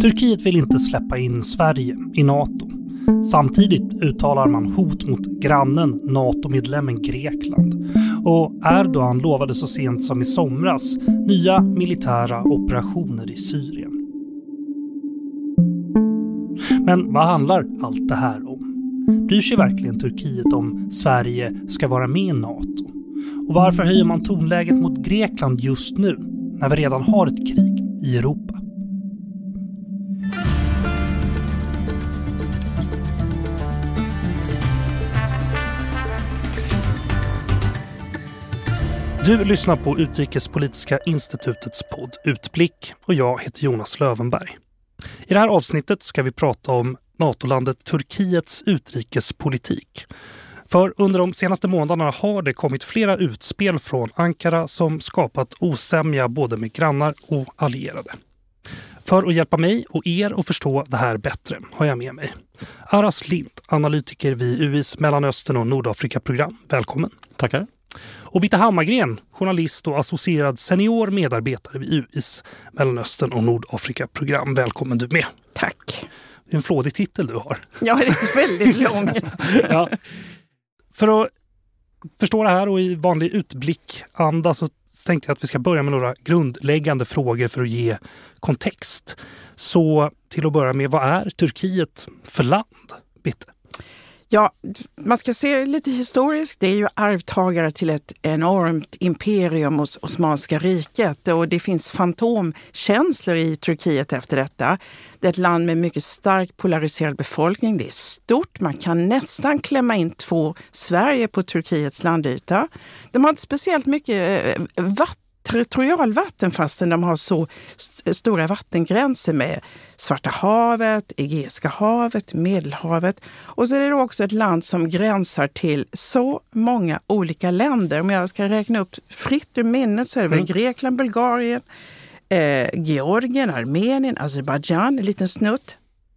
Turkiet vill inte släppa in Sverige i NATO. Samtidigt uttalar man hot mot grannen NATO-medlemmen Grekland. Och Erdogan lovade så sent som i somras nya militära operationer i Syrien. Men vad handlar allt det här om? Bryr sig verkligen Turkiet om Sverige ska vara med i NATO? Och varför höjer man tonläget mot Grekland just nu när vi redan har ett krig i Europa? Du lyssnar på Utrikespolitiska institutets podd Utblick och jag heter Jonas Lövenberg. I det här avsnittet ska vi prata om NATO-landet Turkiets utrikespolitik. För under de senaste månaderna har det kommit flera utspel från Ankara som skapat osämja både med grannar och allierade. För att hjälpa mig och er att förstå det här bättre har jag med mig Aras Lind, analytiker vid UIs Mellanöstern och Nordafrika-program. Välkommen! Tackar! Och Bitte Hammargren, journalist och associerad senior medarbetare vid UIs Mellanöstern och Nordafrika-program. Välkommen du med! Tack! Det är en flådig titel du har. Ja, det är väldigt lång. ja. För att förstå det här och i vanlig utblickanda så tänkte jag att vi ska börja med några grundläggande frågor för att ge kontext. Så till att börja med, vad är Turkiet för land? Bitte? Ja, man ska se det lite historiskt. Det är ju arvtagare till ett enormt imperium hos Osmanska riket och det finns fantomkänslor i Turkiet efter detta. Det är ett land med mycket starkt polariserad befolkning. Det är stort. Man kan nästan klämma in två Sverige på Turkiets landyta. De har inte speciellt mycket eh, vatten territorialvatten fastän de har så st stora vattengränser med Svarta havet, Egeiska havet, Medelhavet. Och så är det också ett land som gränsar till så många olika länder. Om jag ska räkna upp fritt ur minnet så är det mm. Grekland, Bulgarien, eh, Georgien, Armenien, Azerbajdzjan, en liten snutt,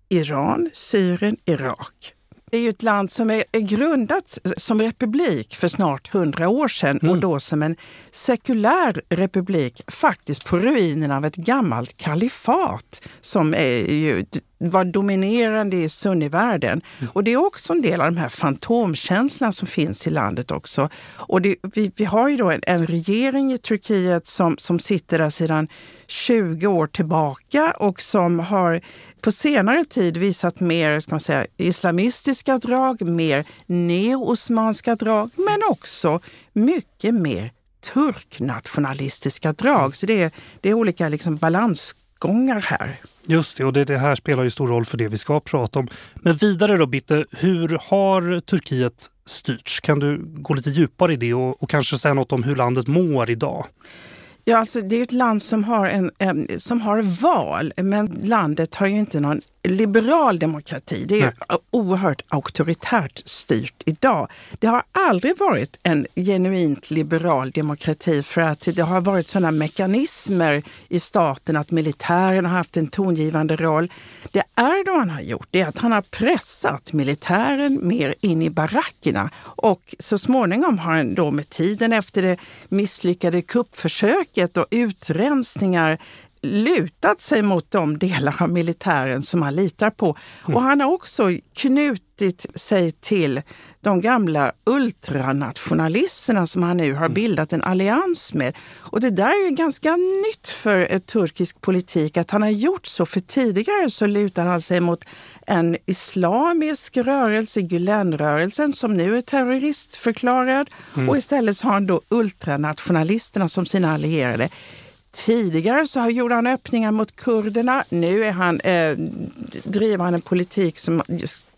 Iran, Syrien, Irak. Det är ju ett land som är, grundat som republik för snart hundra år sedan mm. och då som en sekulär republik faktiskt på ruinerna av ett gammalt kalifat som är ju var dominerande i sunnivärlden. Mm. Och det är också en del av de här fantomkänslorna som finns i landet också. Och det, vi, vi har ju då en, en, regering i Turkiet som, som sitter där sedan 20 år tillbaka och som har på senare tid visat mer ska man säga, islamistiska drag, mer neo-osmanska drag, men också mycket mer turknationalistiska drag. Så det är, det är olika liksom balansgångar här. Just det, och det, det, här spelar ju stor roll för det vi ska prata om. Men vidare då Bitte, hur har Turkiet styrts? Kan du gå lite djupare i det och, och kanske säga något om hur landet mår idag? Ja, alltså det är ett land som har, en, en, som har val, men landet har ju inte någon liberal demokrati. Det är Nej. oerhört auktoritärt styrt idag. Det har aldrig varit en genuint liberal demokrati för att det har varit sådana mekanismer i staten att militären har haft en tongivande roll. Det Erdogan har gjort är att han har pressat militären mer in i barackerna och så småningom har han då med tiden efter det misslyckade kuppförsöket och utrensningar lutat sig mot de delar av militären som han litar på. Mm. Och han har också knutit sig till de gamla ultranationalisterna som han nu har mm. bildat en allians med. Och det där är ju ganska nytt för ett turkisk politik att han har gjort så. För tidigare så lutar han sig mot en islamisk rörelse, Gülenrörelsen, som nu är terroristförklarad. Mm. Och istället så har han då ultranationalisterna som sina allierade. Tidigare så gjorde han öppningar mot kurderna. Nu är han, eh, driver han en politik som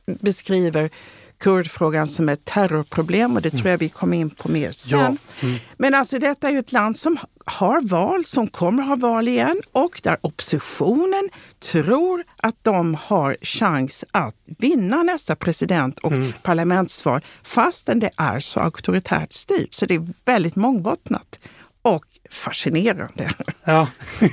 beskriver kurdfrågan som ett terrorproblem och det tror jag vi kommer in på mer sen. Ja. Mm. Men alltså detta är ju ett land som har val, som kommer ha val igen och där oppositionen tror att de har chans att vinna nästa president och mm. parlamentsval fastän det är så auktoritärt styrt. Så det är väldigt mångbottnat fascinerande. Ja.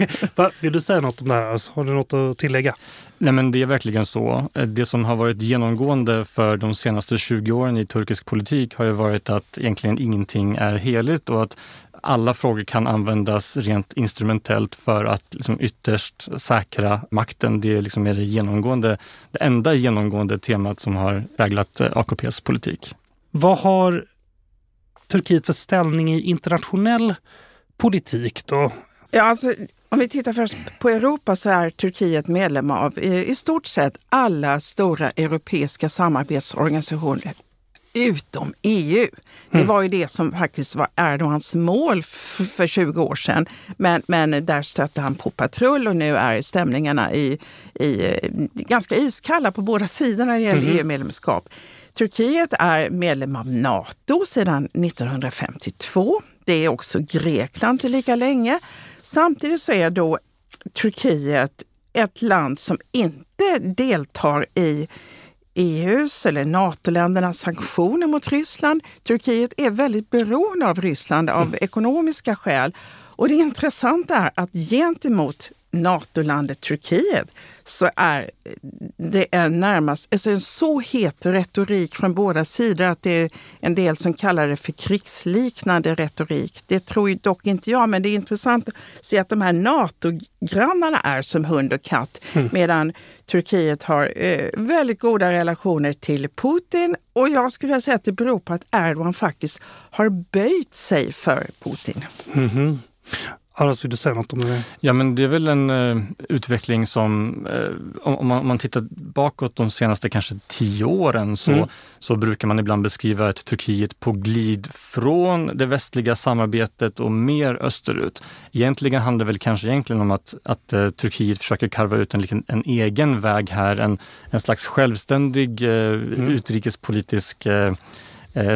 Vill du säga något om det här? Alltså, har du något att tillägga? Nej men det är verkligen så. Det som har varit genomgående för de senaste 20 åren i turkisk politik har ju varit att egentligen ingenting är heligt och att alla frågor kan användas rent instrumentellt för att liksom ytterst säkra makten. Det är liksom det genomgående, det enda genomgående temat som har präglat eh, AKPs politik. Vad har Turkiet för ställning i internationell politik då? Ja, alltså, om vi tittar först på Europa så är Turkiet medlem av i stort sett alla stora europeiska samarbetsorganisationer utom EU. Det mm. var ju det som faktiskt var Erdogans mål för 20 år sedan. Men, men där stötte han på patrull och nu är stämningarna i, i, ganska iskalla på båda sidor när det gäller mm. EU-medlemskap. Turkiet är medlem av Nato sedan 1952. Det är också Grekland lika länge. Samtidigt så är då Turkiet ett land som inte deltar i EUs eller NATO-ländernas sanktioner mot Ryssland. Turkiet är väldigt beroende av Ryssland av mm. ekonomiska skäl. Och det intressanta är att gentemot NATO-landet Turkiet så är det är närmast alltså en så het retorik från båda sidor att det är en del som kallar det för krigsliknande retorik. Det tror dock inte jag, men det är intressant att se att de här NATO-grannarna är som hund och katt mm. medan Turkiet har eh, väldigt goda relationer till Putin och jag skulle säga att det beror på att Erdogan faktiskt har böjt sig för Putin. Mm -hmm. Aras, vill du säga något om det? Ja, men det är väl en uh, utveckling som, uh, om, man, om, man, tittar bakåt de senaste kanske tio åren så, mm. så brukar man ibland beskriva ett Turkiet på glid från det västliga samarbetet och mer österut. Egentligen handlar det väl kanske egentligen om att, att uh, Turkiet försöker karva ut en, en egen väg här, en, en slags självständig mm. utrikespolitisk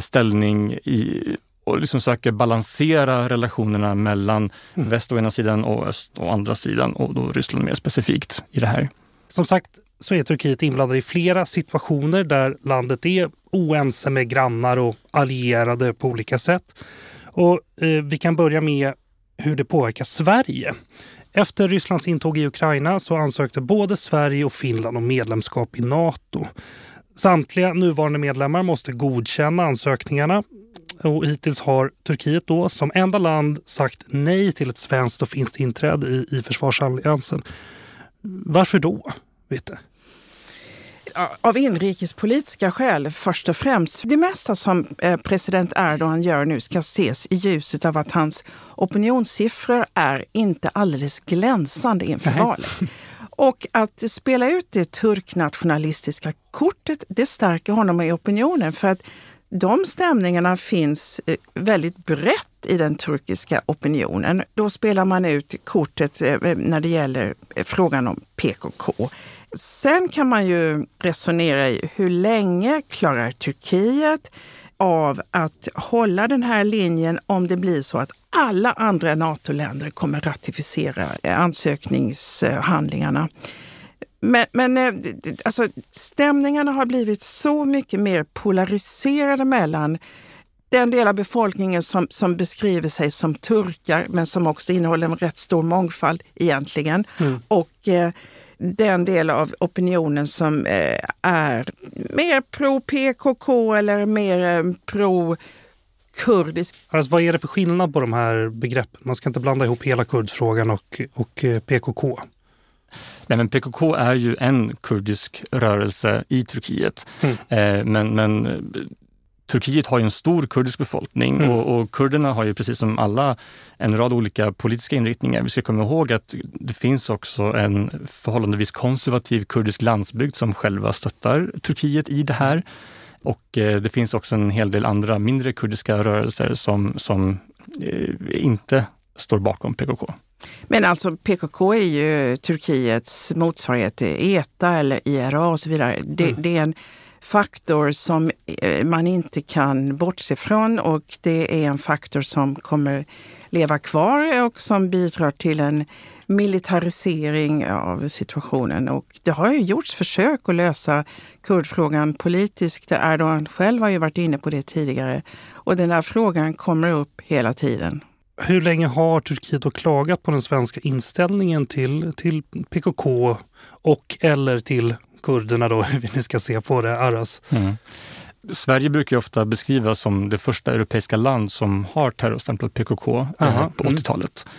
ställning i, och liksom söker balansera relationerna mellan mm. väst å ena sidan och öst å andra sidan och då Ryssland mer specifikt i det här. Som sagt så är Turkiet inblandat i flera situationer där landet är oense med grannar och allierade på olika sätt. Och eh, Vi kan börja med hur det påverkar Sverige. Efter Rysslands intåg i Ukraina så ansökte både Sverige och Finland om medlemskap i Nato. Samtliga nuvarande medlemmar måste godkänna ansökningarna och hittills har Turkiet då som enda land sagt nej till ett svenskt och finskt inträde i, i försvarsalliansen. Varför då? Vet du? Av inrikespolitiska skäl först och främst. Det mesta som eh, president Erdogan gör nu ska ses i ljuset av att hans opinionssiffror är inte alldeles glänsande inför valet. Och att spela ut det turknationalistiska kortet, det stärker honom i opinionen. För att de stämningarna finns eh, väldigt brett i den turkiska opinionen. Då spelar man ut kortet eh, eh, när det gäller frågan om PKK. Sen kan man ju resonera i hur länge klarar Turkiet av att hålla den här linjen om det blir så att alla andra NATO-länder kommer ratificera ansökningshandlingarna. Men, men eh, alltså, stämningarna har blivit så mycket mer polariserade mellan den del av befolkningen som, som beskriver sig som turkar men som också innehåller en rätt stor mångfald egentligen. Mm. Och eh, den del av opinionen som eh, är mer pro PKK eller mer eh, pro kurdisk. Alltså, vad är det för skillnad på de här begreppen? Man ska inte blanda ihop hela kurdfrågan och, och eh, PKK. Nej, men PKK är ju en kurdisk rörelse i Turkiet. Mm. Eh, men, men Turkiet har ju en stor kurdisk befolkning mm. och, och, kurderna har ju precis som alla en rad olika politiska inriktningar. Vi ska komma ihåg att det finns också en förhållandevis konservativ kurdisk landsbygd som själva stöttar Turkiet i det här. Och eh, det finns också en hel del andra mindre kurdiska rörelser som, som eh, inte står bakom PKK. Men alltså PKK är ju Turkiets motsvarighet till ETA eller IRA och så vidare. Det, mm. det är en faktor som eh, man inte kan bortse från och det är en faktor som kommer leva kvar och som bidrar till en militarisering av situationen. Och det har ju gjorts försök att lösa kurdfrågan politiskt. Erdogan själv har ju varit inne på det tidigare. Och den här frågan kommer upp hela tiden. Hur länge har Turkiet då klagat på den svenska inställningen till, till PKK och eller till kurderna då, hur vi nu ska se på det, Aras? Mm. Sverige brukar ofta beskrivas som det första europeiska land som har terrorstämplat PKK Aha, på 80-talet. Mm.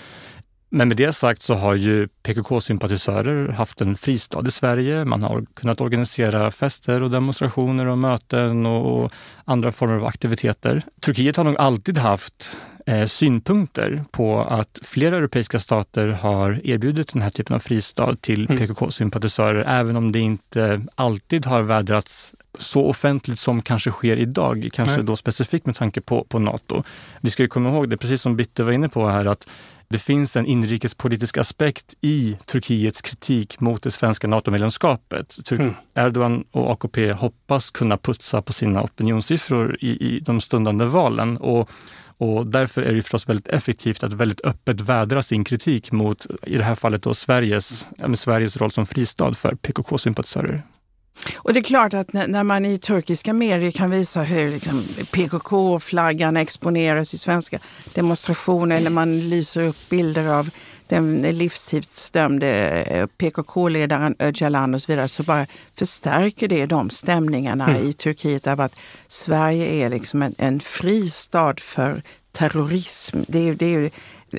Men med det sagt så har ju PKK-sympatisörer haft en fristad i Sverige. Man har kunnat organisera fester och demonstrationer och möten och andra former av aktiviteter. Turkiet har nog alltid haft eh, synpunkter på att flera europeiska stater har erbjudit den här typen av fristad till mm. PKK-sympatisörer, även om det inte alltid har vädrats så offentligt som kanske sker idag, kanske Nej. då specifikt med tanke på, på Nato. Vi ska ju komma ihåg det, precis som Bitte var inne på här, att det finns en inrikespolitisk aspekt i Turkiets kritik mot det svenska NATO-medlemskapet. Mm. Erdogan och AKP hoppas kunna putsa på sina opinionssiffror i, i de stundande valen. Och och därför är det förstås väldigt effektivt att väldigt öppet vädra sin kritik mot, i det här fallet då Sveriges, Sveriges roll som fristad för PKK-sympatisörer. Och det är klart att när man i turkiska medier kan visa hur liksom PKK-flaggan exponeras i svenska demonstrationer eller man lyser upp bilder av den livstidsdömde eh, PKK-ledaren Öcalan och så vidare så bara förstärker det de stämningarna mm. i Turkiet av att Sverige är liksom en, en fristad för terrorism. Det är, det är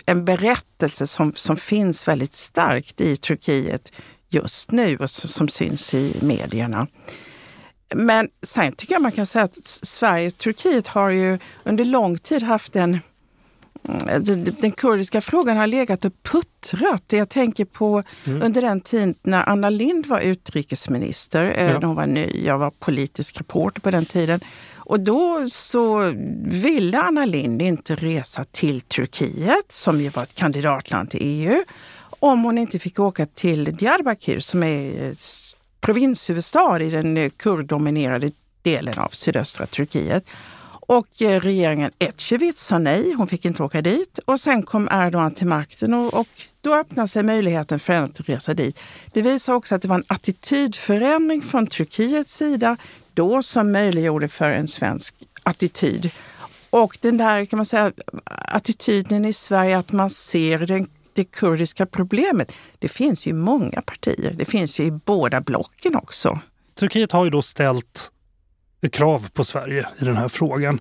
en berättelse som, som finns väldigt starkt i Turkiet just nu och som syns i medierna. Men sen tycker jag man kan säga att Sverige och Turkiet har ju under lång tid haft en mm, den kurdiska frågan har legat och puttrat. Jag tänker på mm. under den tid när Anna Lind var utrikesminister. Eh, ja. Hon var ny, jag var politisk reporter på den tiden. Och då så ville Anna Lind inte resa till Turkiet, som ju var ett kandidatland till EU om hon inte fick åka till Diyarbakir som är eh, provinshuvudstad i den eh, kurddominerade delen av sydöstra Turkiet. Och eh, regeringen Ecevit sa nej, hon fick inte åka dit. Och sen kom Erdogan till makten och, och då öppnade sig möjligheten för henne att resa dit. Det visar också att det var en attitydförändring från Turkiets sida då som möjliggjorde för en svensk attityd. Och den där kan man säga, attityden i Sverige att man ser den det kurdiska problemet, det finns ju många partier. Det finns ju i båda blocken också. Turkiet har ju då ställt krav på Sverige i den här frågan.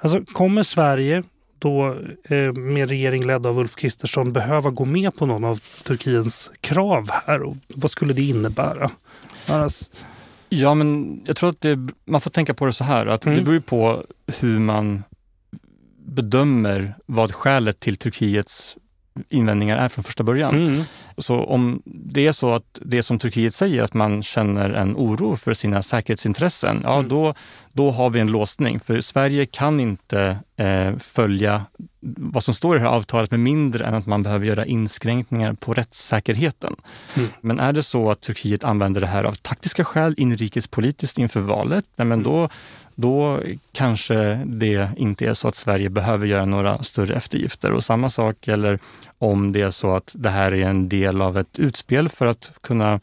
Alltså, kommer Sverige då eh, med regering ledd av Ulf Kristersson behöva gå med på någon av Turkiets krav här? Och vad skulle det innebära? Annars... Ja, men jag tror att det, man får tänka på det så här, att mm. det beror på hur man bedömer vad skälet till Turkiets invändningar är från första början. Mm. Så om det är så att det som Turkiet säger, att man känner en oro för sina säkerhetsintressen, ja mm. då, då har vi en låsning. För Sverige kan inte eh, följa vad som står i det här avtalet med mindre än att man behöver göra inskränkningar på rättssäkerheten. Mm. Men är det så att Turkiet använder det här av taktiska skäl, inrikespolitiskt inför valet, nej men då, då kanske det inte är så att Sverige behöver göra några större eftergifter. Och samma sak gäller om det är så att det här är en del av ett utspel för att kunna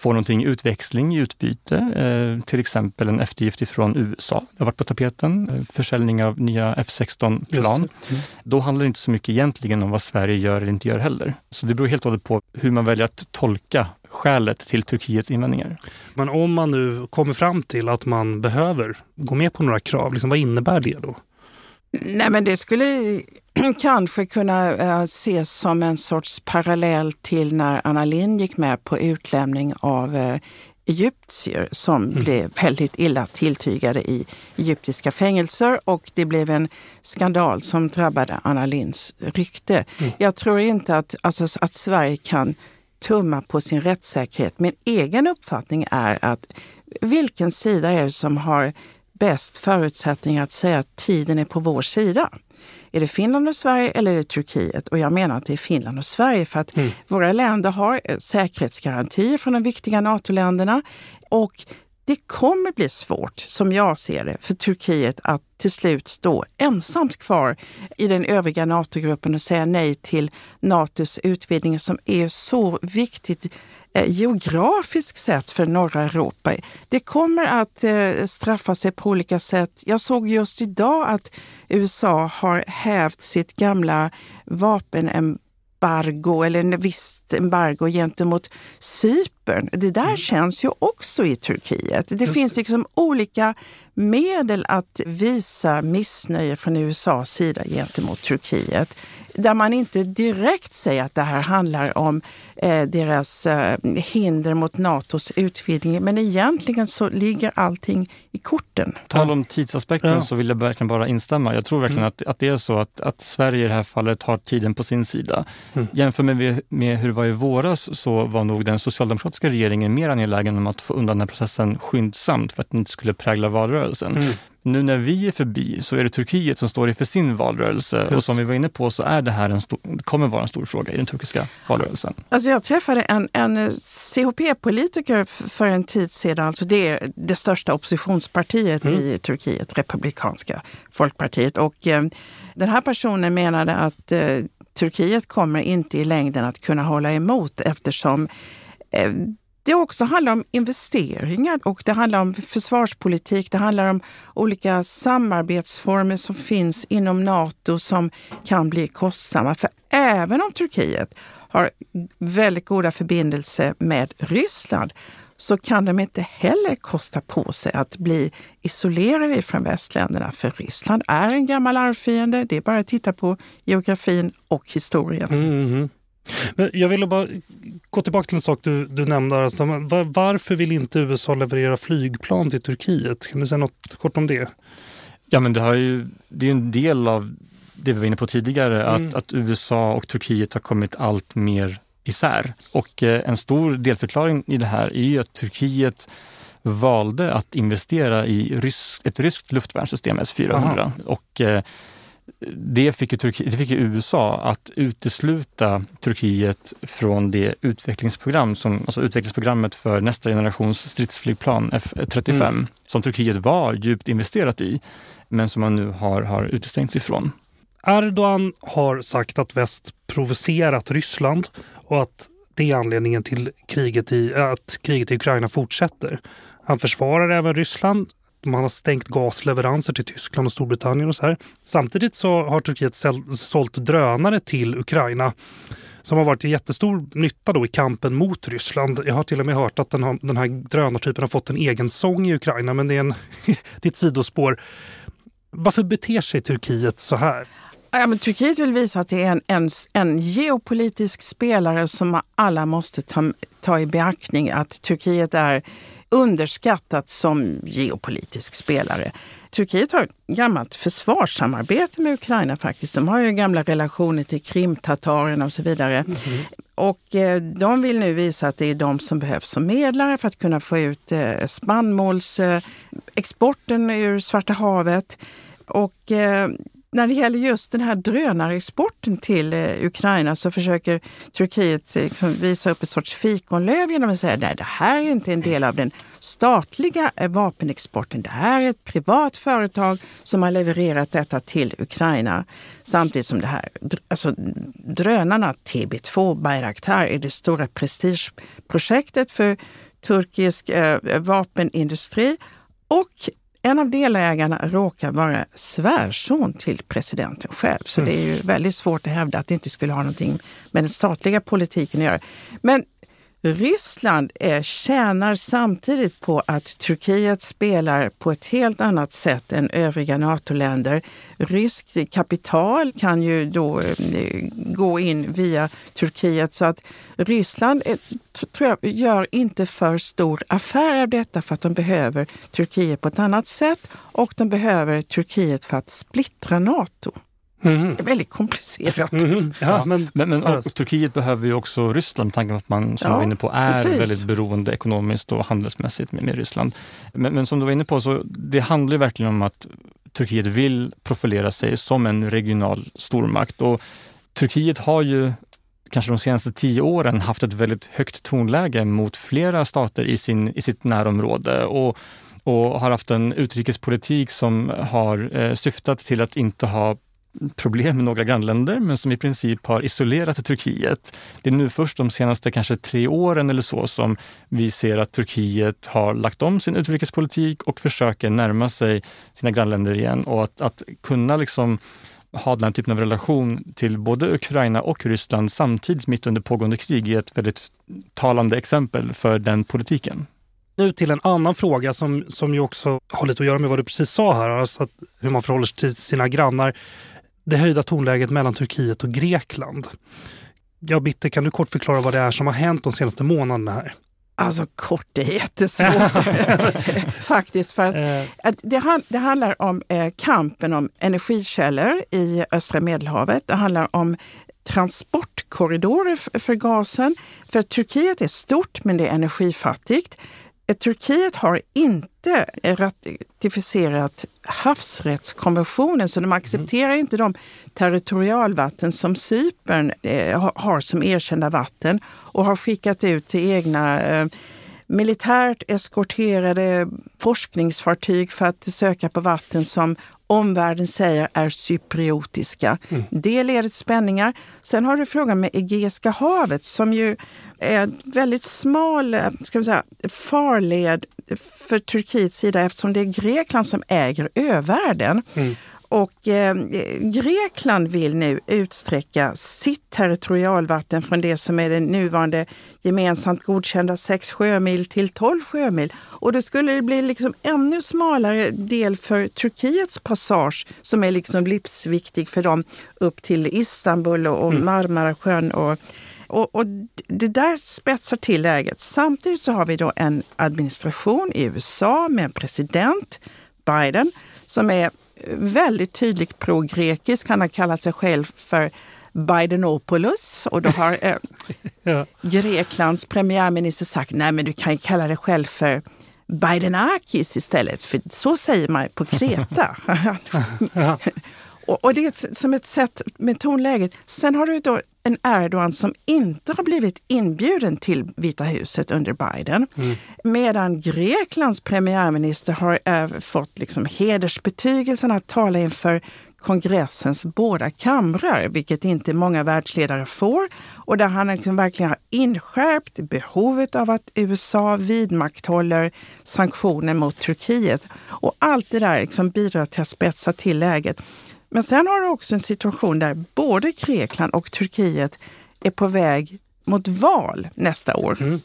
få någonting i utväxling, i utbyte. Eh, till exempel en eftergift ifrån USA. Det har varit på tapeten. Eh, försäljning av nya F16-plan. Mm. Då handlar det inte så mycket egentligen om vad Sverige gör eller inte gör heller. Så det beror helt och hållet på hur man väljer att tolka skälet till Turkiets invändningar. Men om man nu kommer fram till att man behöver gå med på några krav, liksom, vad innebär det då? Nej, men det skulle kanske kunna uh, ses som en sorts parallell till när Anna Lindh gick med på utlämning av uh, egyptier som mm. blev väldigt illa tilltygade i egyptiska fängelser och det blev en skandal som drabbade Anna Linds rykte. Mm. Jag tror inte att, alltså, att Sverige kan tumma på sin rättssäkerhet. Min egen uppfattning är att vilken sida är det som har bäst förutsättningar att säga att tiden är på vår sida? Är det Finland och Sverige eller är det Turkiet? Och jag menar att det är Finland och Sverige för att mm. våra länder har eh, säkerhetsgarantier från de viktiga NATO-länderna och det kommer bli svårt, som jag ser det, för Turkiet att till slut stå ensamt kvar i den övriga NATO-gruppen och säga nej till NATOs utvidgning som är så viktigt geografiskt sett för norra Europa. Det kommer att eh, straffa sig på olika sätt. Jag såg just idag att USA har hävt sitt gamla vapenembargo eller en visst embargo gentemot Cypern. Det där mm. känns ju också i Turkiet. Det Just finns liksom olika medel att visa missnöje från USAs sida gentemot Turkiet där man inte direkt säger att det här handlar om eh, deras eh, hinder mot Natos utvidgning. Men egentligen så ligger allting i korten. Tal om tidsaspekten ja. så vill jag verkligen bara instämma. Jag tror verkligen mm. att, att det är så att, att Sverige i det här fallet har tiden på sin sida. Mm. Jämför med, med hur det var i våras så var nog den socialdemokratiska regeringen mer angelägen om att få undan den här processen skyndsamt för att den inte skulle prägla valrörelsen. Mm. Nu när vi är förbi så är det Turkiet som står inför sin valrörelse Just. och som vi var inne på så är det här en stor, kommer vara en stor fråga i den turkiska valrörelsen. Alltså jag träffade en, en CHP-politiker för en tid sedan, alltså det är det största oppositionspartiet mm. i Turkiet, Republikanska folkpartiet. Och eh, den här personen menade att eh, Turkiet kommer inte i längden att kunna hålla emot eftersom eh, det också handlar om investeringar och det handlar om försvarspolitik. Det handlar om olika samarbetsformer som finns inom Nato som kan bli kostsamma. För även om Turkiet har väldigt goda förbindelser med Ryssland så kan de inte heller kosta på sig att bli isolerade från västländerna. För Ryssland är en gammal arvfiende. Det är bara att titta på geografin och historien. Mm -hmm. Men jag ville bara gå tillbaka till en sak du, du nämnde. Alltså, var, varför vill inte USA leverera flygplan till Turkiet? Kan du säga något kort om det? Ja, men det, har ju, det är en del av det vi var inne på tidigare, mm. att, att USA och Turkiet har kommit allt mer isär. Och eh, en stor delförklaring i det här är ju att Turkiet valde att investera i rysk, ett ryskt luftvärnssystem S-400. Aha. Och eh, det fick, ju Turki, det fick ju USA att utesluta Turkiet från det utvecklingsprogram, som, alltså utvecklingsprogrammet för nästa generations stridsflygplan F35, mm. som Turkiet var djupt investerat i, men som man nu har, har utestängts ifrån. Erdogan har sagt att väst provocerat Ryssland och att det är anledningen till kriget i, att kriget i Ukraina fortsätter. Han försvarar även Ryssland man har stängt gasleveranser till Tyskland och Storbritannien och så här. Samtidigt så har Turkiet sålt drönare till Ukraina som har varit till jättestor nytta då i kampen mot Ryssland. Jag har till och med hört att den, har, den här drönartypen har fått en egen sång i Ukraina, men det är, en, det är ett sidospår. Varför beter sig Turkiet så här? Ja, men Turkiet vill visa att det är en, en, en geopolitisk spelare som alla måste ta, ta i beaktning. Att Turkiet är underskattat som geopolitisk spelare. Turkiet har ett gammalt försvarssamarbete med Ukraina faktiskt. De har ju gamla relationer till krimtatarerna och så vidare. Mm. Och eh, de vill nu visa att det är de som behövs som medlare för att kunna få ut eh, spannmålsexporten ur Svarta havet. Och eh, när det gäller just den här drönarexporten till eh, Ukraina så försöker Turkiet eh, liksom visa upp ett sorts fikonlöv genom att säga att det här är inte en del av den statliga eh, vapenexporten. Det här är ett privat företag som har levererat detta till Ukraina. Samtidigt som det här, alltså drönarna TB2 Bayraktar är det stora prestigeprojektet för turkisk eh, vapenindustri och en av delägarna råkar vara svärson till presidenten själv. Så mm. det är ju väldigt svårt att hävda att det inte skulle ha någonting med den statliga politiken att göra. Men Ryssland är, tjänar samtidigt på att Turkiet spelar på ett helt annat sätt än övriga NATO-länder. Ryskt kapital kan ju då eh, gå in via Turkiet så att Ryssland eh, är, tror jag, gör inte för stor affär av detta för att de behöver Turkiet på ett annat sätt och de behöver Turkiet för att splittra NATO. Mm. Det är väldigt komplicerat. Mm. Ja, men, men, men och, Turkiet behöver ju också Ryssland med tanke på att man, som ja, var inne på, är precis. väldigt beroende ekonomiskt och handelsmässigt med, med Ryssland. Men, men, som du var inne på, så det handlar verkligen om att Turkiet vill profilera sig som en regional stormakt. Och Turkiet har ju kanske de senaste tio åren haft ett väldigt högt tonläge mot flera stater i, sin, i sitt närområde. Och och har haft en utrikespolitik som har eh, syftat till att inte ha problem med några grannländer, men som i princip har isolerat Turkiet. Det är nu först de senaste kanske tre åren eller så som vi ser att Turkiet har lagt om sin utrikespolitik och försöker närma sig sina grannländer igen och att, att kunna liksom ha den här typen av relation till både Ukraina och Ryssland samtidigt mitt under pågående krig är ett väldigt talande exempel för den politiken. Nu till en annan fråga som, som ju också har lite att göra med vad du precis sa här, alltså hur man förhåller sig till sina grannar. Det höjda tonläget mellan Turkiet och Grekland. Ja, Bitte, kan du kort förklara vad det är som har hänt de senaste månaderna här? Alltså kort, det är jättesvårt faktiskt. För att, eh. att det, det, handlar om eh, kampen om energikällor i östra Medelhavet. Det handlar om transportkorridorer för gasen. För Turkiet är stort men det är energifattigt. Turkiet har inte ratificerat havsrättskonventionen så de accepterar mm. inte de territorialvatten som Cypern eh, har som erkända vatten och har skickat ut till egna eh, militärt eskorterade forskningsfartyg för att söka på vatten som omvärlden säger är cypriotiska. Mm. Det leder till spänningar. Sen har du frågan med Egeiska havet som ju är en väldigt smal eh, ska vi säga, farled för Turkiets sida eftersom det är Grekland som äger övärlden. Mm. Och eh, Grekland vill nu utsträcka sitt territorialvatten från det som är det nuvarande gemensamt godkända 6 sjömil till 12 sjömil. Och då skulle det bli liksom ännu smalare del för Turkiets passage som är liksom livsviktig för dem upp till Istanbul och mm. Marmarasjön. Och, och, och, det där spetsar till läget. Samtidigt så har vi då en administration i USA med en president, Biden, som är väldigt tydligt pro-grekisk. Han har kallat sig själv för Bidenopoulos och då har eh, ja. Greklands premiärminister sagt nej men du kan ju kalla dig själv för Bidenakis istället, för så säger man på Kreta. och, och, det är som ett sätt med tonläget. Sen har du då en Erdogan som inte har blivit inbjuden till Vita huset under Biden. Mm. Medan Greklands premiärminister har äh, fått liksom hedersbetygelsen att tala inför kongressens båda kamrar, vilket inte många världsledare får. Och där han liksom verkligen har inskärpt behovet av att USA vidmakthåller sanktioner mot Turkiet. Och allt det där liksom bidrar till att spetsa till läget. Men sen har du också en situation där både Grekland och Turkiet är på väg mot val nästa år. Mm.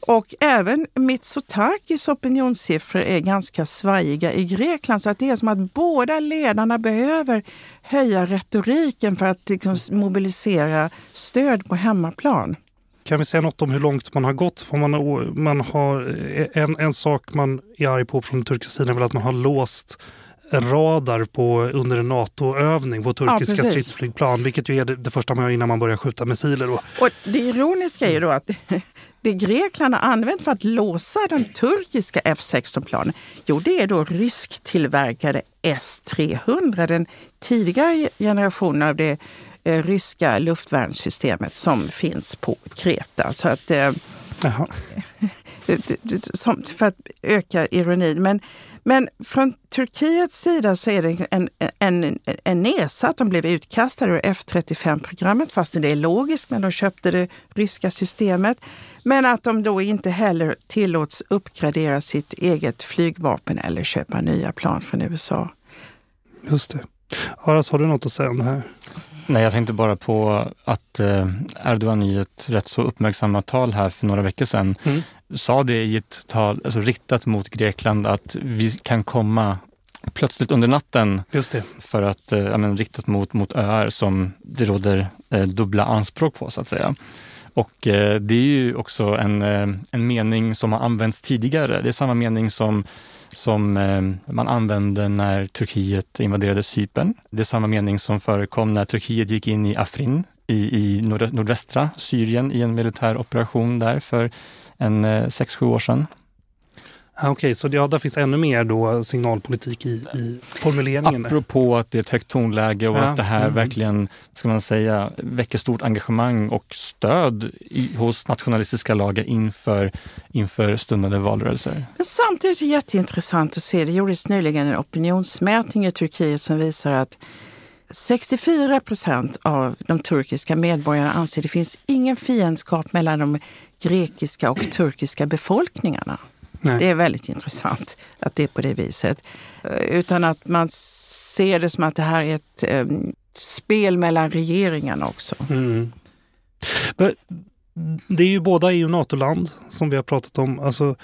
Och även Mitsotakis opinionssiffror är ganska svajiga i Grekland. Så att det är som att båda ledarna behöver höja retoriken för att liksom mobilisera stöd på hemmaplan. Kan vi säga något om hur långt man har gått? Man, man har, en, en sak man är arg på från den turkiska sidan är väl att man har låst radar på, under en NATO-övning på turkiska ja, stridsflygplan, vilket ju är det, det, första man gör innan man börjar skjuta missiler. Då. Och det ironiska är ju då att det Grekland har använt för att låsa de turkiska F16-planen, jo det är då rysktillverkade S-300, den tidigare generationen av det eh, ryska luftvärnssystemet som finns på Kreta. Så att, eh, som, för att öka ironin. Men men från Turkiets sida så är det en, en, en nesa att de blev utkastade ur F35-programmet, fast det är logiskt när de köpte det ryska systemet. Men att de då inte heller tillåts uppgradera sitt eget flygvapen eller köpa nya plan från USA. Just det. Aras, har du något att säga om det här? Nej, jag tänkte bara på att eh, Erdogan i ett rätt så uppmärksammat tal här för några veckor sedan mm. sa det i ett tal alltså riktat mot Grekland att vi kan komma plötsligt under natten Just det. för att, eh, men, riktat mot, mot öar som det råder eh, dubbla anspråk på så att säga. Och eh, det är ju också en, eh, en mening som har använts tidigare. Det är samma mening som som eh, man använde när Turkiet invaderade Cypern. Det är samma mening som förekom när Turkiet gick in i Afrin i, i nord nordvästra Syrien i en militär operation där för en eh, sex sju år sedan. Okej, okay, så ja, där finns ännu mer då signalpolitik i, i formuleringen? Apropå att det är ett högt tonläge och ja. att det här mm. verkligen ska man säga, väcker stort engagemang och stöd i, hos nationalistiska lager inför, inför stundande valrörelser. Men samtidigt är det jätteintressant att se, det gjordes nyligen en opinionsmätning i Turkiet som visar att 64 procent av de turkiska medborgarna anser att det finns ingen fiendskap mellan de grekiska och turkiska befolkningarna. Nej. Det är väldigt intressant att det är på det viset. Eh, utan att man ser det som att det här är ett, ehm, spel mellan regeringarna också. Mm. Det är ju båda EU och NATO-land som vi har pratat om. Alltså,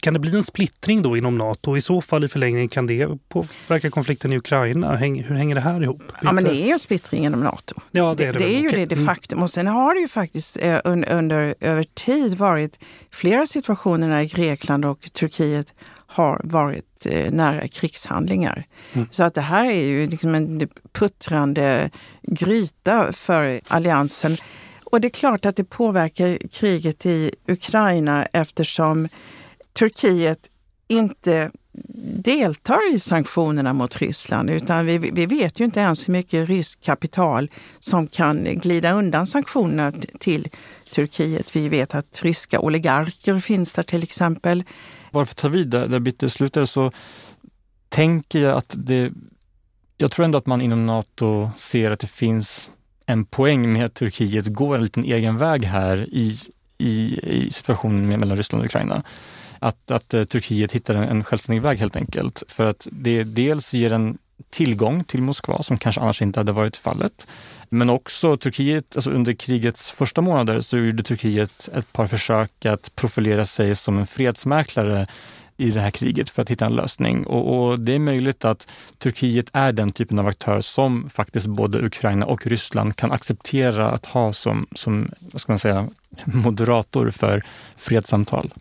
kan det bli en splittring då inom Nato? I så fall i förlängningen kan det påverka konflikten i Ukraina? Hur hänger det här ihop? Ja, men det är ju en splittring inom Nato. Ja, det är, det, det, det är ju det de facto. Och sen har det ju faktiskt eh, under, över tid varit flera situationer när Grekland och Turkiet har varit eh, nära krigshandlingar. Mm. Så att det här är ju liksom en puttrande gryta för alliansen. Och det är klart att det påverkar kriget i Ukraina eftersom Turkiet inte deltar i sanktionerna mot Ryssland utan vi, vi vet ju inte ens hur mycket ryskt kapital som kan glida undan sanktionerna till Turkiet. Vi vet att ryska oligarker finns där till exempel. Varför tar vi ta vid där, där Bitte slutade så tänker jag att det... Jag tror ändå att man inom Nato ser att det finns en poäng med att Turkiet går en liten egen väg här i, i, i situationen mellan Ryssland och Ukraina att, att eh, Turkiet hittar en, en självständig väg helt enkelt. För att det dels ger en tillgång till Moskva som kanske annars inte hade varit fallet. Men också Turkiet, alltså under krigets första månader så gjorde Turkiet ett par försök att profilera sig som en fredsmäklare i det här kriget för att hitta en lösning. Och, och, det är möjligt att Turkiet är den typen av aktör som faktiskt både Ukraina och Ryssland kan acceptera att ha som, som vad ska man säga, moderator för fredssamtal.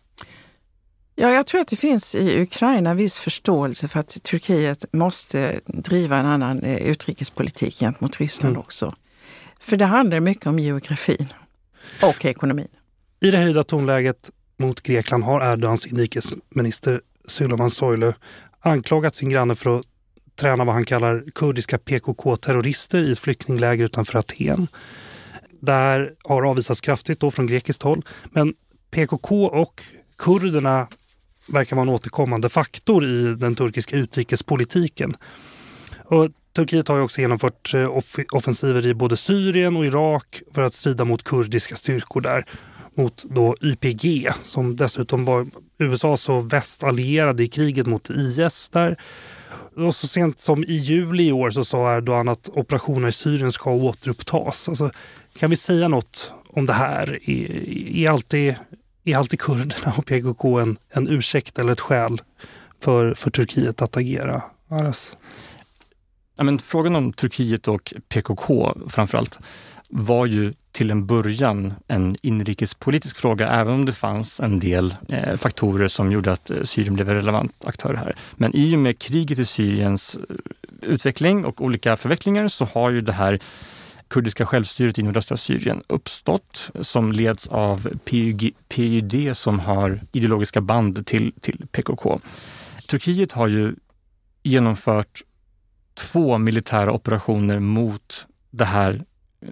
Ja, jag tror att det finns i Ukraina viss förståelse för att Turkiet måste driva en annan eh, utrikespolitik gentemot Ryssland mm. också. För det handlar mycket om geografin och ekonomin. I det höjda tonläget mot Grekland har Erdogans inrikesminister Süleyman Soylu anklagat sin granne för att träna vad han kallar kurdiska PKK-terrorister i ett flyktingläger utanför Aten. Det här har avvisats kraftigt då från grekiskt håll. Men PKK och kurderna verkar vara en återkommande faktor i den turkiska utrikespolitiken. Och Turkiet har också genomfört eh, off offensiver i både Syrien och Irak för att strida mot kurdiska styrkor där. Mot då YPG som dessutom var USAs och västallierade i kriget mot IS där. Och så sent som i juli i år så sa Erdogan att operationer i Syrien ska återupptas. Alltså, kan vi säga något om det här? Är, är alltid är alltid kurderna och PKK en, en ursäkt eller ett skäl för, för Turkiet att agera? Aras? Ja, men frågan om Turkiet och PKK framförallt var ju till en början en inrikespolitisk fråga, även om det fanns en del eh, faktorer som gjorde att eh, Syrien blev en relevant aktör här. Men i och med kriget i Syriens eh, utveckling och olika förvecklingar så har ju det här kurdiska självstyret i nordöstra Syrien uppstått som leds av PYG, PYD som har ideologiska band till, till PKK. Turkiet har ju genomfört två militära operationer mot det här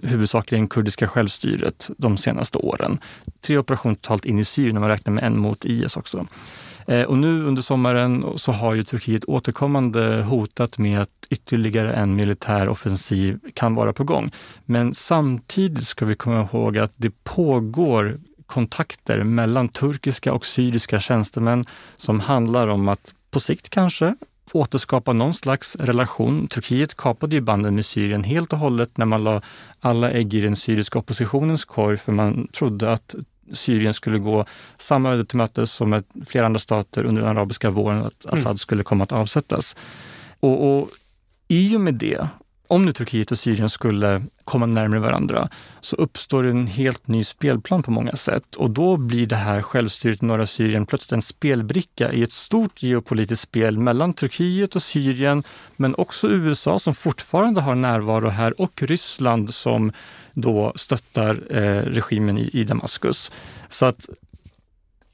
huvudsakligen kurdiska självstyret de senaste åren. Tre operationer totalt in i Syrien, om man räknar med en mot IS också. Eh, och nu under sommaren så har ju Turkiet återkommande hotat med att ytterligare en militär offensiv kan vara på gång. Men samtidigt ska vi komma ihåg att det pågår kontakter mellan turkiska och syriska tjänstemän som handlar om att på sikt kanske återskapa någon slags relation. Turkiet kapade ju banden med Syrien helt och hållet när man la alla ägg i den syriska oppositionens korg för man trodde att Syrien skulle gå samma öde till mötes som ett, flera andra stater under den arabiska våren, att. Assad mm. skulle komma att avsättas. Och, och i och med det, om nu Turkiet och Syrien skulle komma närmare varandra, så uppstår en helt ny spelplan på många sätt. Och då blir det här självstyret i norra Syrien plötsligt en spelbricka i ett stort geopolitiskt spel mellan Turkiet och Syrien, men också USA som fortfarande har närvaro här och Ryssland som då stöttar eh, regimen i, i Damaskus. Så att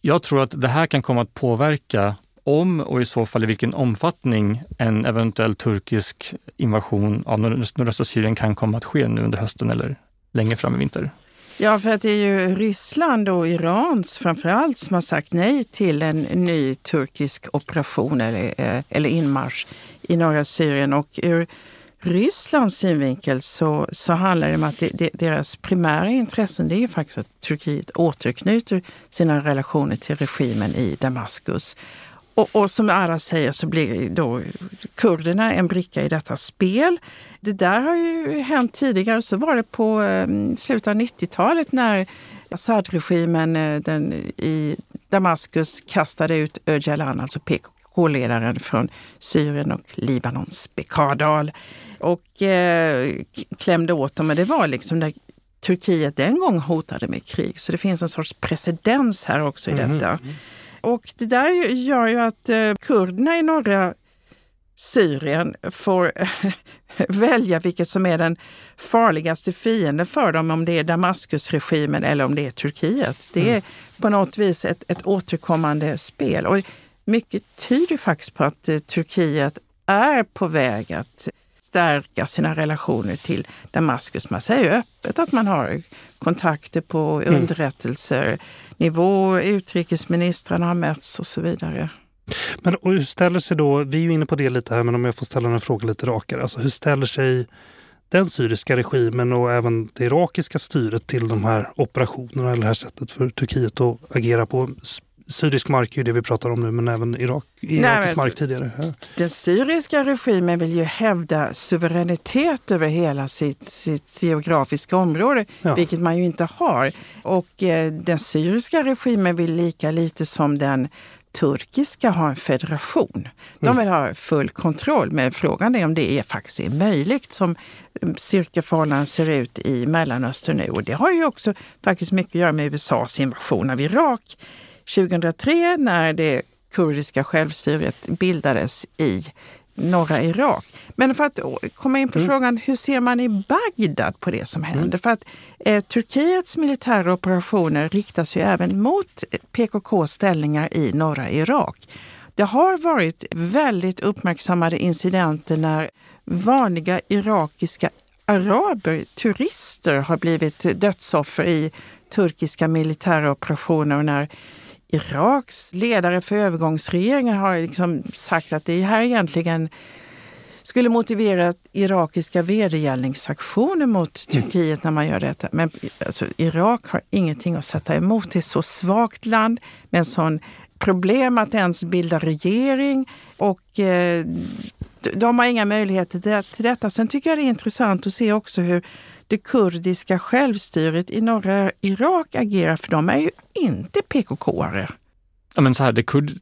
jag tror att det här kan komma att påverka om och i så fall i vilken omfattning en eventuell turkisk invasion av nordöstra Syrien kan komma att ske nu under hösten eller längre fram i vinter? Ja, för att det är ju Ryssland och Irans framförallt som har sagt nej till en ny turkisk operation eller, eh, eller inmarsch i norra Syrien. Och ur Rysslands synvinkel så, så handlar det om att de, de, deras primära intressen det är faktiskt att Turkiet återknyter sina relationer till regimen i Damaskus och, och, som Ara säger så blir då kurderna en bricka i detta spel. Det där har ju hänt tidigare. Så var det på eh, slutet av 90-talet när Assad-regimen eh, i Damaskus kastade ut Öcalan, alltså PKK-ledaren från Syrien och Libanons Bekardal och eh, klämde åt dem. Men det var liksom när Turkiet den gång hotade med krig. Så det finns en sorts precedens här också i mhm. detta. Mm. Och det där gör ju att eh, kurderna i norra Syrien får välja vilket som är den farligaste fienden för dem, om det är Damaskusregimen eller om det är Turkiet. Det är mm. på något vis ett, ett återkommande spel. Och mycket tyder faktiskt på att eh, Turkiet är på väg att stärka sina relationer till Damaskus. Man säger öppet att man har kontakter på mm. underrättelsenivå, utrikesministrarna har mötts och så vidare. Men och hur ställer sig då, vi är ju inne på det lite här, men om jag får ställa en fråga lite rakare. Alltså hur ställer sig den syriska regimen och även det irakiska styret till de här operationerna eller det här sättet för Turkiet att agera på? Syrisk mark är ju det vi pratar om nu, men även Irak, irakisk mark tidigare. Ja. Den syriska regimen vill ju hävda suveränitet över hela sitt, sitt geografiska område, ja. vilket man ju inte har. Och eh, den syriska regimen vill lika lite som den turkiska ha en federation. De mm. vill ha full kontroll, men frågan är om det är, faktiskt är möjligt som styrkeförhållandena ser ut i Mellanöstern nu. Och det har ju också faktiskt mycket att göra med USAs invasion av Irak 2003 när det kurdiska självstyret bildades i norra Irak. Men för att komma in på mm. frågan, hur ser man i Bagdad på det som händer? Mm. För att eh, Turkiets militära operationer riktas ju även mot PKKs ställningar i norra Irak. Det har varit väldigt uppmärksammade incidenter när vanliga irakiska araber, turister, har blivit dödsoffer i turkiska militära operationer och när Iraks ledare för övergångsregeringen har liksom sagt att det här egentligen skulle motivera irakiska vedergällningsaktioner mot. Turkiet när man gör detta. Men alltså, Irak har ingenting att sätta emot. Det är ett så svagt land med en sån problem att ens bilda regering och eh, de har inga möjligheter till detta. Sen tycker jag det är intressant att se också hur det kurdiska självstyret i norra Irak agerar, för de är ju inte PKK-are. Ja, men så här, det kurd...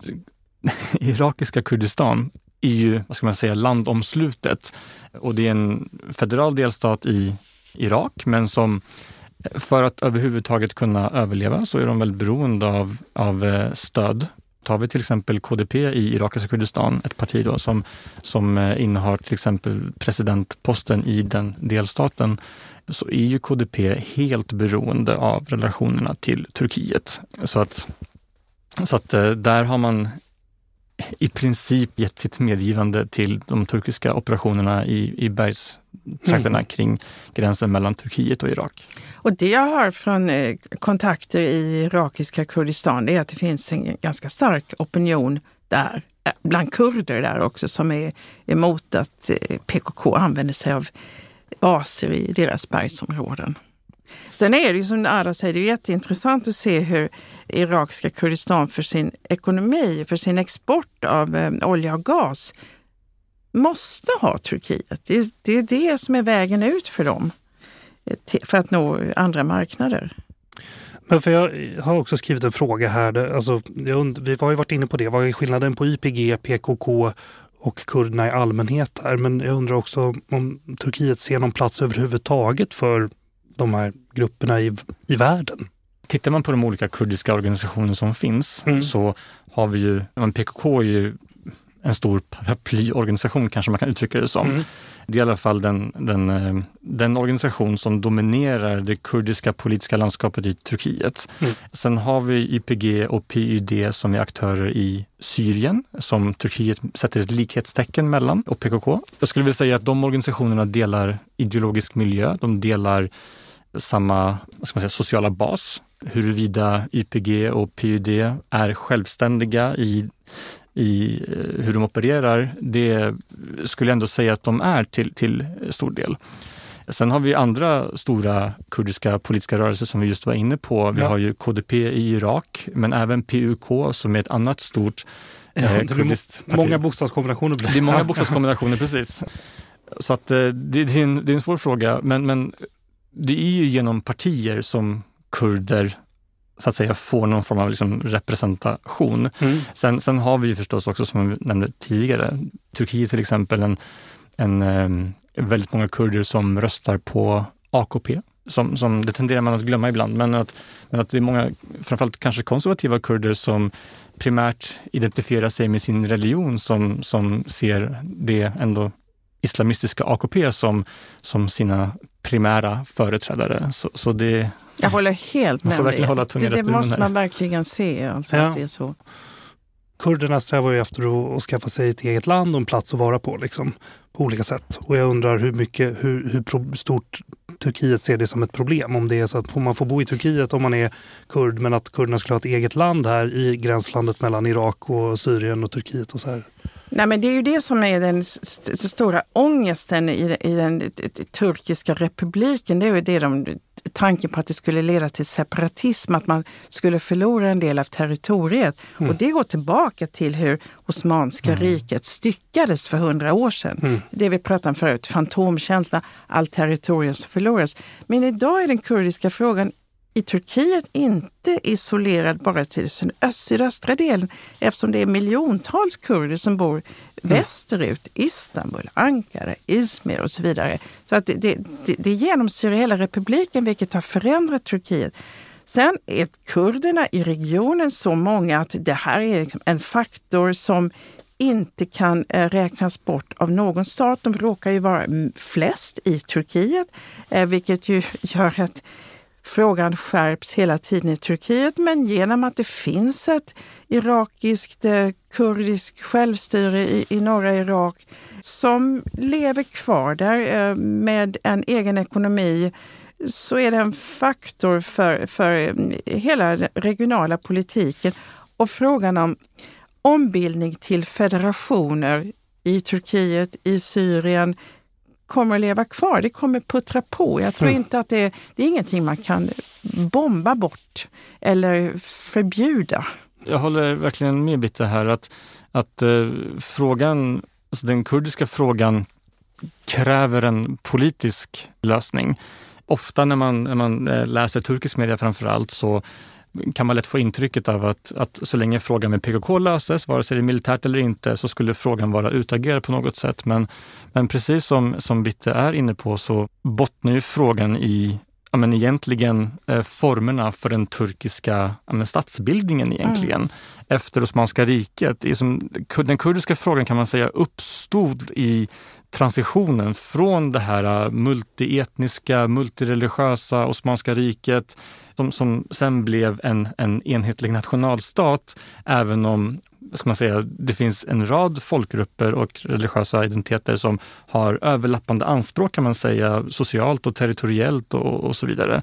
irakiska Kurdistan är ju, vad ska man säga, landomslutet och det är en federal delstat i Irak, men som eh, för att överhuvudtaget kunna överleva så är de väldigt beroende av, av eh, stöd. Tar vi till exempel KDP i irakiska Kurdistan, ett parti då som, som eh, innehar till exempel presidentposten i den delstaten, så är ju KDP helt beroende av relationerna till Turkiet. Så att, så att eh, där har man i princip gett sitt medgivande till de turkiska operationerna i, i bergstrakterna mm. kring gränsen mellan Turkiet och Irak. Och det jag hör från eh, kontakter i irakiska Kurdistan är att det finns en ganska stark opinion där, eh, bland kurder där också, som är emot att PKK använder sig av baser i deras bergsområden. Sen är det ju som Ara säger, det är jätteintressant att se hur irakiska Kurdistan för sin ekonomi, för sin export av eh, olja och gas måste ha Turkiet. Det är, det är det som är vägen ut för dem eh, för att nå andra marknader. Men för jag har också skrivit en fråga här. Alltså, jag, vi har ju varit inne på det. Vad är skillnaden på YPG, PKK och kurderna i allmänhet här. Men jag undrar också om Turkiet ser någon plats överhuvudtaget för de här grupperna i, i världen. Tittar man på de olika kurdiska organisationer som finns mm. så har vi ju, PKK är ju en stor paraplyorganisation kanske man kan uttrycka det som. Mm. Det är i alla fall den, den, eh, den organisation som dominerar det kurdiska politiska landskapet i Turkiet. Mm. Sen har vi YPG och PYD som är aktörer i Syrien som Turkiet sätter ett likhetstecken mellan och PKK. Jag skulle vilja säga att de organisationerna delar ideologisk miljö, de delar samma säga, sociala bas. Huruvida YPG och PYD är självständiga i i eh, hur de opererar, det skulle jag ändå säga att de är till, till stor del. Sen har vi andra stora kurdiska politiska rörelser som vi just var inne på. Vi ja. har ju KDP i Irak, men även PUK som är ett annat stort ja, eh, kurdiskt parti. Många bokstavskombinationer. Det är många bokstavskombinationer, precis. Så att, eh, det, det, är en, det är en svår fråga, men, men det är ju genom partier som kurder så att säga får någon form av liksom representation. Mm. Sen, sen har vi ju förstås också, som jag nämnde tidigare, Turkiet till exempel, en, en, en eh, väldigt många kurder som röstar på AKP. Som, som, det tenderar man att glömma ibland, men att, men att det är många, framförallt kanske konservativa kurder som primärt identifierar sig med sin religion som, som ser det ändå islamistiska AKP som, som sina primära företrädare. Så, så det, jag håller helt med dig. Det, det måste man verkligen se, alltså, ja. att det är så. Kurderna strävar ju efter att, skaffa sig ett eget land och en plats att vara på liksom, på olika sätt. Och jag undrar hur, mycket, hur, hur stort Turkiet ser det som ett problem. Om det är så att man får bo i Turkiet om man är kurd men att kurderna skulle ha ett eget land här i gränslandet mellan Irak och Syrien och Turkiet och så här. Nej, men det är ju det som är den st stora ångesten i, i den turkiska republiken. Det är ju det de, tanken på att det skulle leda till separatism, att man skulle förlora en del av territoriet. Mm. Och det går tillbaka till hur Osmanska mm. riket styckades för hundra år sedan. Mm. Det vi pratade om förut, fantomkänsla, allt territorium som förloras. Men idag är den kurdiska frågan i Turkiet inte isolerad bara till den sydöstra delen eftersom det är miljontals kurder som bor mm. västerut, Istanbul, Ankara, Izmir och så vidare. Så att det, det, det, det genomsyrar hela republiken vilket har förändrat Turkiet. Sen är kurderna i regionen så många att det här är liksom en faktor som inte kan eh, räknas bort av någon stat. De råkar ju vara flest i Turkiet, eh, vilket ju gör att Frågan skärps hela tiden i Turkiet men genom att det finns ett irakiskt eh, kurdiskt självstyre i, i norra Irak som lever kvar där eh, med en egen ekonomi så är det en faktor för, för eh, hela den regionala politiken. Och frågan om ombildning till federationer i Turkiet, i Syrien, kommer att leva kvar. Det kommer puttra på. Jag tror mm. inte att det, det är ingenting man kan bomba bort eller förbjuda. Jag håller verkligen med Bitte här att, att eh, frågan, alltså den kurdiska frågan kräver en politisk lösning. Ofta när man, när man eh, läser turkisk media framför allt så kan man lätt få intrycket av att, att så länge frågan med PKK löses, vare sig det är militärt eller inte, så skulle frågan vara utagerad på något sätt. Men, men precis som, som Bitte är inne på så bottnar ju frågan i ja, men egentligen eh, formerna för den turkiska ja, statsbildningen egentligen. Mm. Efter Osmanska riket. Som, den kurdiska frågan kan man säga uppstod i transitionen från det här äh, multietniska, multireligiösa Osmanska riket som, som sen blev en, en enhetlig nationalstat, även om ska man säga, det finns en rad folkgrupper och religiösa identiteter som har överlappande anspråk kan man säga, socialt och territoriellt och, och så vidare.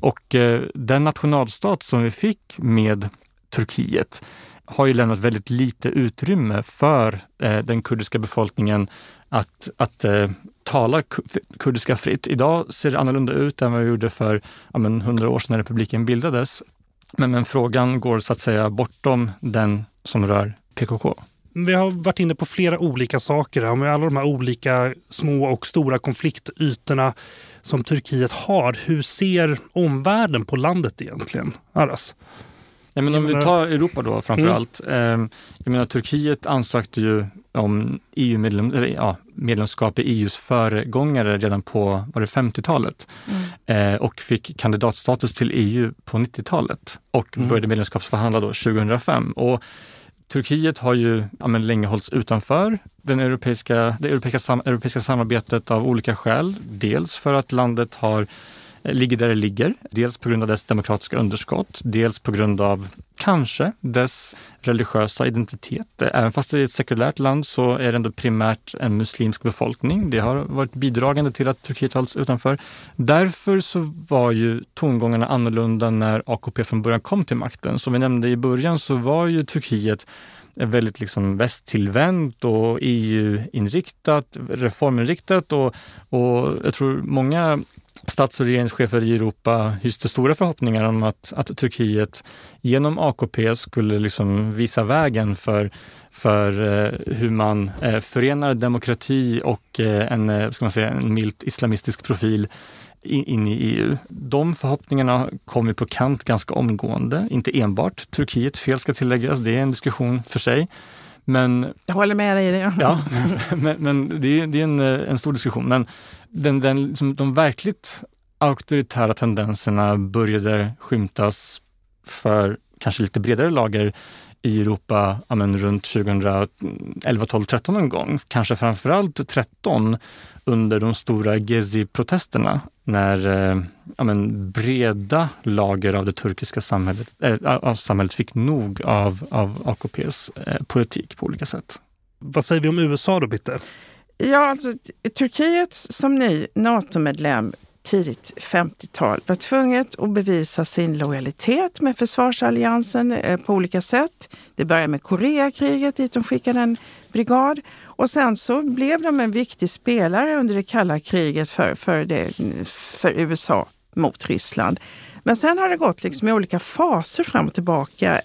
Och eh, den nationalstat som vi fick med Turkiet har ju lämnat väldigt lite utrymme för eh, den kurdiska befolkningen att, att eh, tala kurdiska fritt. Idag ser det annorlunda ut än vad det gjorde för ja, men, 100 år sedan när republiken bildades. Men, men frågan går så att säga bortom den som rör PKK. Vi har varit inne på flera olika saker med alla de här olika små och stora konfliktytorna som Turkiet har. Hur ser omvärlden på landet egentligen? Aras? Ja, men om vi tar Europa då framför mm. allt. Eh, jag menar, Turkiet ansökte ju om EU-medlemskap ja, medlemskap i EUs föregångare redan på 50-talet mm. eh, och fick kandidatstatus till EU på 90-talet och mm. började medlemskapsförhandla då 2005. Och Turkiet har ju ja, men länge hållits utanför den europeiska, det europeiska, sam, europeiska samarbetet av olika skäl. Dels för att landet har Eh, ligger där det ligger. Dels på grund av dess demokratiska underskott, dels på grund av kanske dess religiösa identitet. Även fast det är ett sekulärt land så är det ändå primärt en muslimsk befolkning. Det har varit bidragande till att Turkiet hålls utanför. Därför så var ju tongångarna annorlunda när AKP från början kom till makten. Som vi nämnde i början så var ju Turkiet väldigt liksom västtillvänt och EU-inriktat, reforminriktat och, och jag tror många stats och regeringschefer i Europa hyste stora förhoppningar om att, att Turkiet genom AKP skulle liksom visa vägen för, för eh, hur man eh, förenar demokrati och eh, en, ska man säga, en milt islamistisk profil in i EU. De förhoppningarna kom ju på kant ganska omgående. Inte enbart Turkiet fel ska tilläggas, det är en diskussion för sig. Men, jag håller med dig i det. Ja, men, men det, är, det är en, en stor diskussion. Men den, den, liksom, de verkligt auktoritära tendenserna började skymtas för kanske lite bredare lager i Europa ja, men, runt 2011, 12, 13 någon gång. Kanske framförallt 13 under de stora Gezi-protesterna när eh, ja, men, breda lager av det turkiska samhället, äh, av samhället fick nog av, av AKPs äh, eh, politik på olika sätt. Vad säger vi om USA då, Bitte? Ja, alltså Turkiet som ny NATO-medlem tidigt 50-tal var tvunget att bevisa sin lojalitet med försvarsalliansen eh, på olika sätt. Det började med Koreakriget dit de skickade en brigad och sen så blev de en viktig spelare under det kalla kriget för, för, det, för USA mot Ryssland. Men sen har det gått liksom i olika faser fram och tillbaka.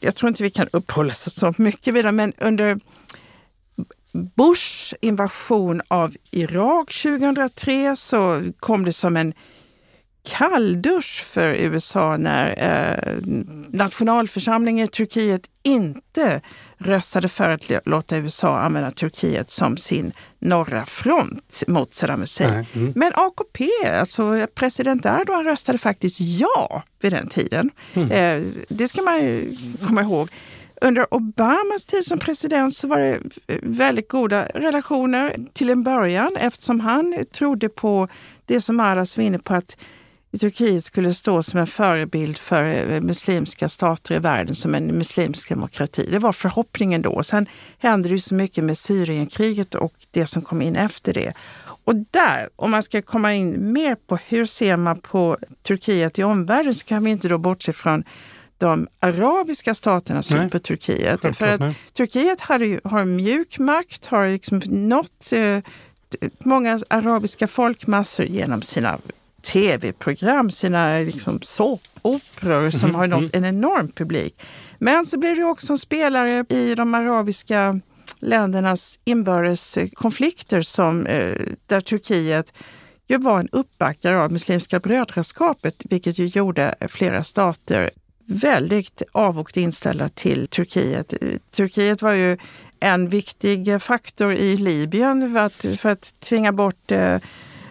Jag tror inte vi kan uppehålla oss så mycket vid det, men under Bush invasion av Irak 2003 så kom det som en kalldusch för USA när eh, nationalförsamlingen i Turkiet inte röstade för att låta USA använda Turkiet som sin norra front mot Saddam Hussein. Mm. Men AKP, alltså president Erdogan röstade faktiskt ja vid den tiden. Mm. Eh, det ska man ju komma ihåg. Under Obamas tid som president så var det väldigt goda relationer till en början eftersom han trodde på det som Aras var inne på att Turkiet skulle stå som en förebild för eh, muslimska stater i världen som en muslimsk demokrati. Det var förhoppningen då. Sen hände det ju så mycket med Syrienkriget och det som kom in efter det. Och där, om man ska komma in mer på hur ser man på Turkiet i omvärlden så kan vi inte då bortse från de arabiska staternas syn på Turkiet. För att nej. Turkiet har, har mjuk makt, har liksom nått eh, många arabiska folkmassor genom sina tv-program, sina liksom, såpoperor som mm, har nått mm. en enorm publik. Men så blir det också en spelare i de arabiska ländernas inbördes konflikter som, eh, där Turkiet ju var en uppbackare av Muslimska brödraskapet, vilket ju gjorde flera stater väldigt avogt inställda till Turkiet. Turkiet var ju en viktig faktor i Libyen för att, för att tvinga bort eh,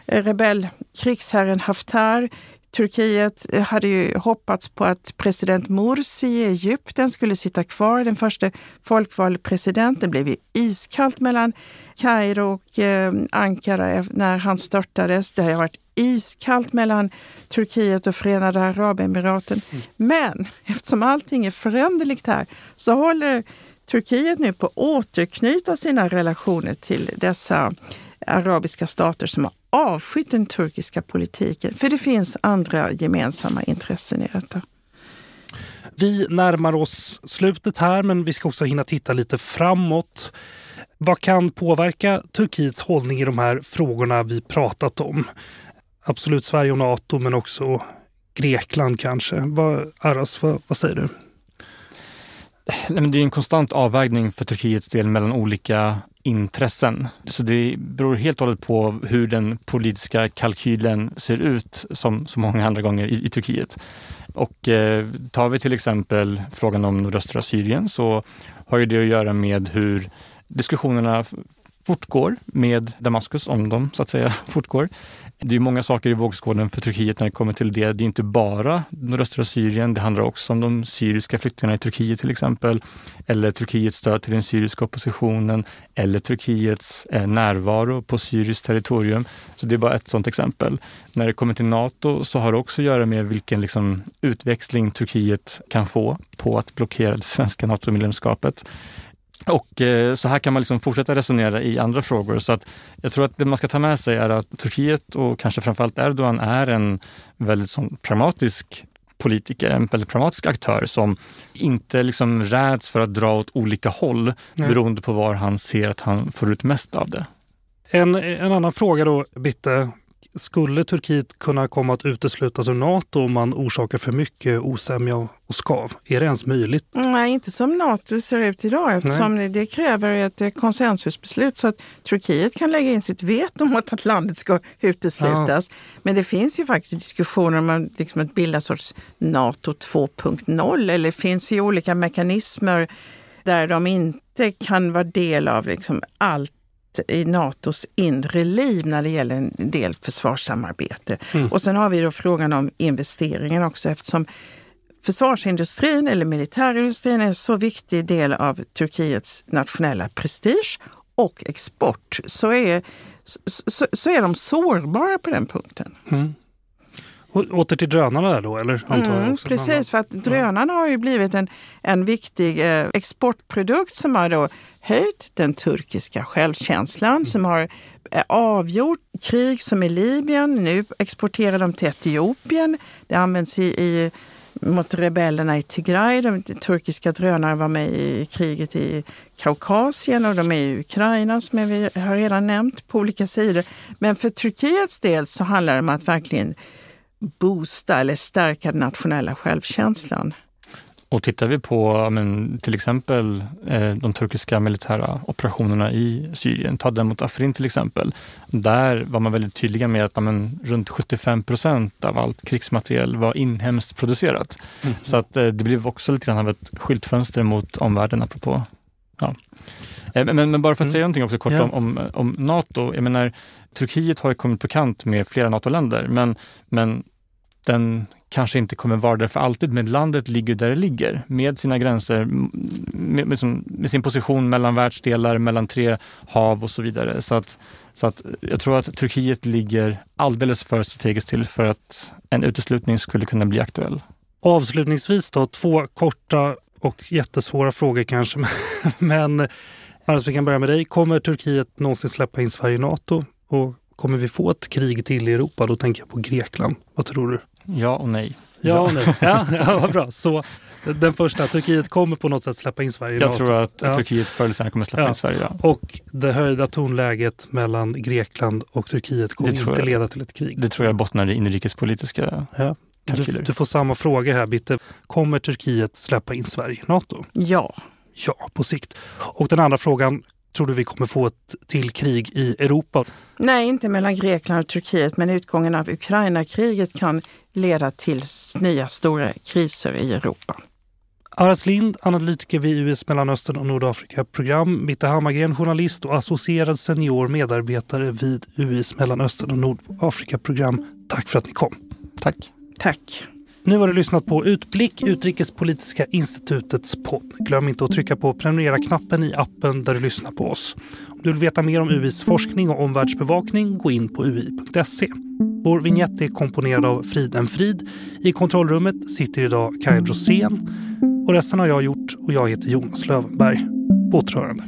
rebellkrigsherren Haftar. Turkiet hade ju hoppats på att president Morsi i Egypten skulle sitta kvar, den första folkvalde presidenten. Det blev ju iskallt mellan Kairo och eh, Ankara när han störtades. Det har varit iskallt mellan Turkiet och Förenade Arabemiraten. Mm. Men eftersom allting är föränderligt här så håller Turkiet nu på att återknyta sina relationer till dessa arabiska stater som har avskytt den turkiska politiken. För det finns andra gemensamma intressen i detta. Vi närmar oss slutet här, men vi ska också hinna titta lite framåt. Vad kan påverka Turkiets hållning i de här frågorna vi pratat om? Absolut Sverige och Nato, men också Grekland kanske. Vad, Aras, vad, vad säger du? det är en konstant avvägning för Turkiets del mellan olika intressen. Så det beror helt och hållet på hur den politiska kalkylen ser ut som så många andra gånger i, i Turkiet. Och eh, tar vi till exempel frågan om nordöstra Syrien så har ju det att göra med hur diskussionerna fortgår med Damaskus, om de så att säga fortgår. Det är många saker i vågskålen för Turkiet när det kommer till det. Det är inte bara nordöstra Syrien, det handlar också om de syriska flyktingarna i Turkiet till exempel, eller Turkiets stöd till den syriska oppositionen, eller Turkiets eh, närvaro på syriskt territorium. Så det är bara ett sådant exempel. När det kommer till Nato så har det också att göra med vilken liksom, utväxling Turkiet kan få på att blockera det svenska NATO-medlemskapet. Och eh, så här kan man liksom fortsätta resonera i andra frågor. Så att jag tror att det man ska ta med sig är att Turkiet och kanske framförallt Erdogan är en väldigt sån pragmatisk politiker, en väldigt pragmatisk aktör som inte liksom räds för att dra åt olika håll Nej. beroende på var han ser att han får ut mest av det. En, en annan fråga då, Bitte. Skulle Turkiet kunna komma att uteslutas ur Nato om man orsakar för mycket osämja och skav? Är det ens möjligt? Nej, inte som Nato ser ut idag eftersom Nej. det kräver ett konsensusbeslut så att Turkiet kan lägga in sitt veto mot att landet ska uteslutas. Ja. Men det finns ju faktiskt diskussioner om liksom att bilda sorts Nato 2.0 eller det finns ju olika mekanismer där de inte kan vara del av liksom allt i Natos inre liv när det gäller en del försvarssamarbete. Mm. Och sen har vi då frågan om investeringen också eftersom försvarsindustrin eller militärindustrin är en så viktig del av Turkiets nationella prestige och export så är, så, så är de sårbara på den punkten. Mm. Åter till drönarna där då? Eller, mm, precis, för att drönarna har ju blivit en, en viktig eh, exportprodukt som har då höjt den turkiska självkänslan, mm. som har eh, avgjort krig som i Libyen. Nu exporterar de till Etiopien. Det används i, i mot rebellerna i Tigray. De turkiska drönare var med i kriget i Kaukasien och de är i Ukraina som vi har redan nämnt på olika sidor. Men för Turkiets del så handlar det om att verkligen boosta eller stärka den nationella självkänslan. Och tittar vi på men, till exempel eh, de turkiska militära operationerna i Syrien, ta den mot Afrin till exempel. Där var man väldigt tydliga med att men, runt 75 procent av allt krigsmateriel var inhemskt producerat. Mm. Så att eh, det blev också lite grann av ett skyltfönster mot omvärlden apropå. Ja. Eh, men, men, bara för att mm. säga någonting också kort yeah. om, om, om, Nato. Jag menar, Turkiet har ju kommit på kant med flera NATO-länder, men, men den kanske inte kommer vara där för alltid, men landet ligger där det ligger med sina gränser, med, med, med, sin position mellan världsdelar, mellan tre hav och så vidare. Så att, så att jag tror att Turkiet ligger alldeles för strategiskt till för att en uteslutning skulle kunna bli aktuell. Avslutningsvis då, två korta och jättesvåra frågor kanske, men Magnus, vi kan börja med dig. Kommer Turkiet någonsin släppa in Sverige i Nato? Och kommer vi få ett krig till i Europa? Då tänker jag på Grekland. Vad tror du? Ja och nej. Ja och nej. Ja, ja, vad bra. Så den första, Turkiet kommer på något sätt släppa in Sverige i Jag tror att ja. Turkiet förr eller senare kommer släppa ja. in Sverige. Ja. Och det höjda tonläget mellan Grekland och Turkiet kommer inte jag, leda till ett krig. Det tror jag bottnar i inrikespolitiska ja. Du, du, får samma fråga här, Bitte. Kommer Turkiet släppa in Sverige i Nato? Ja. Ja, på sikt. Och den andra frågan, tror du vi kommer få ett till krig i Europa? Nej, inte mellan Grekland och Turkiet, men utgången av Ukraina-kriget kan leda till nya stora kriser i Europa. Aras Lind, analytiker vid US Mellanöstern och Nordafrika-program. Bitte Hammargren, journalist och associerad senior medarbetare vid US Mellanöstern och Nordafrika-program. Tack för att ni kom. Tack. Tack. Nu har du lyssnat på Utblick, Utrikespolitiska institutets podd. Glöm inte att trycka på prenumerera-knappen i appen där du lyssnar på oss. Om du vill veta mer om UIs forskning och omvärldsbevakning, gå in på ui.se. Vår vignett är komponerad av Friden Frid. I kontrollrummet sitter idag Kaj Rosén. Och resten har jag gjort och jag heter Jonas Lövenberg. På återhörande.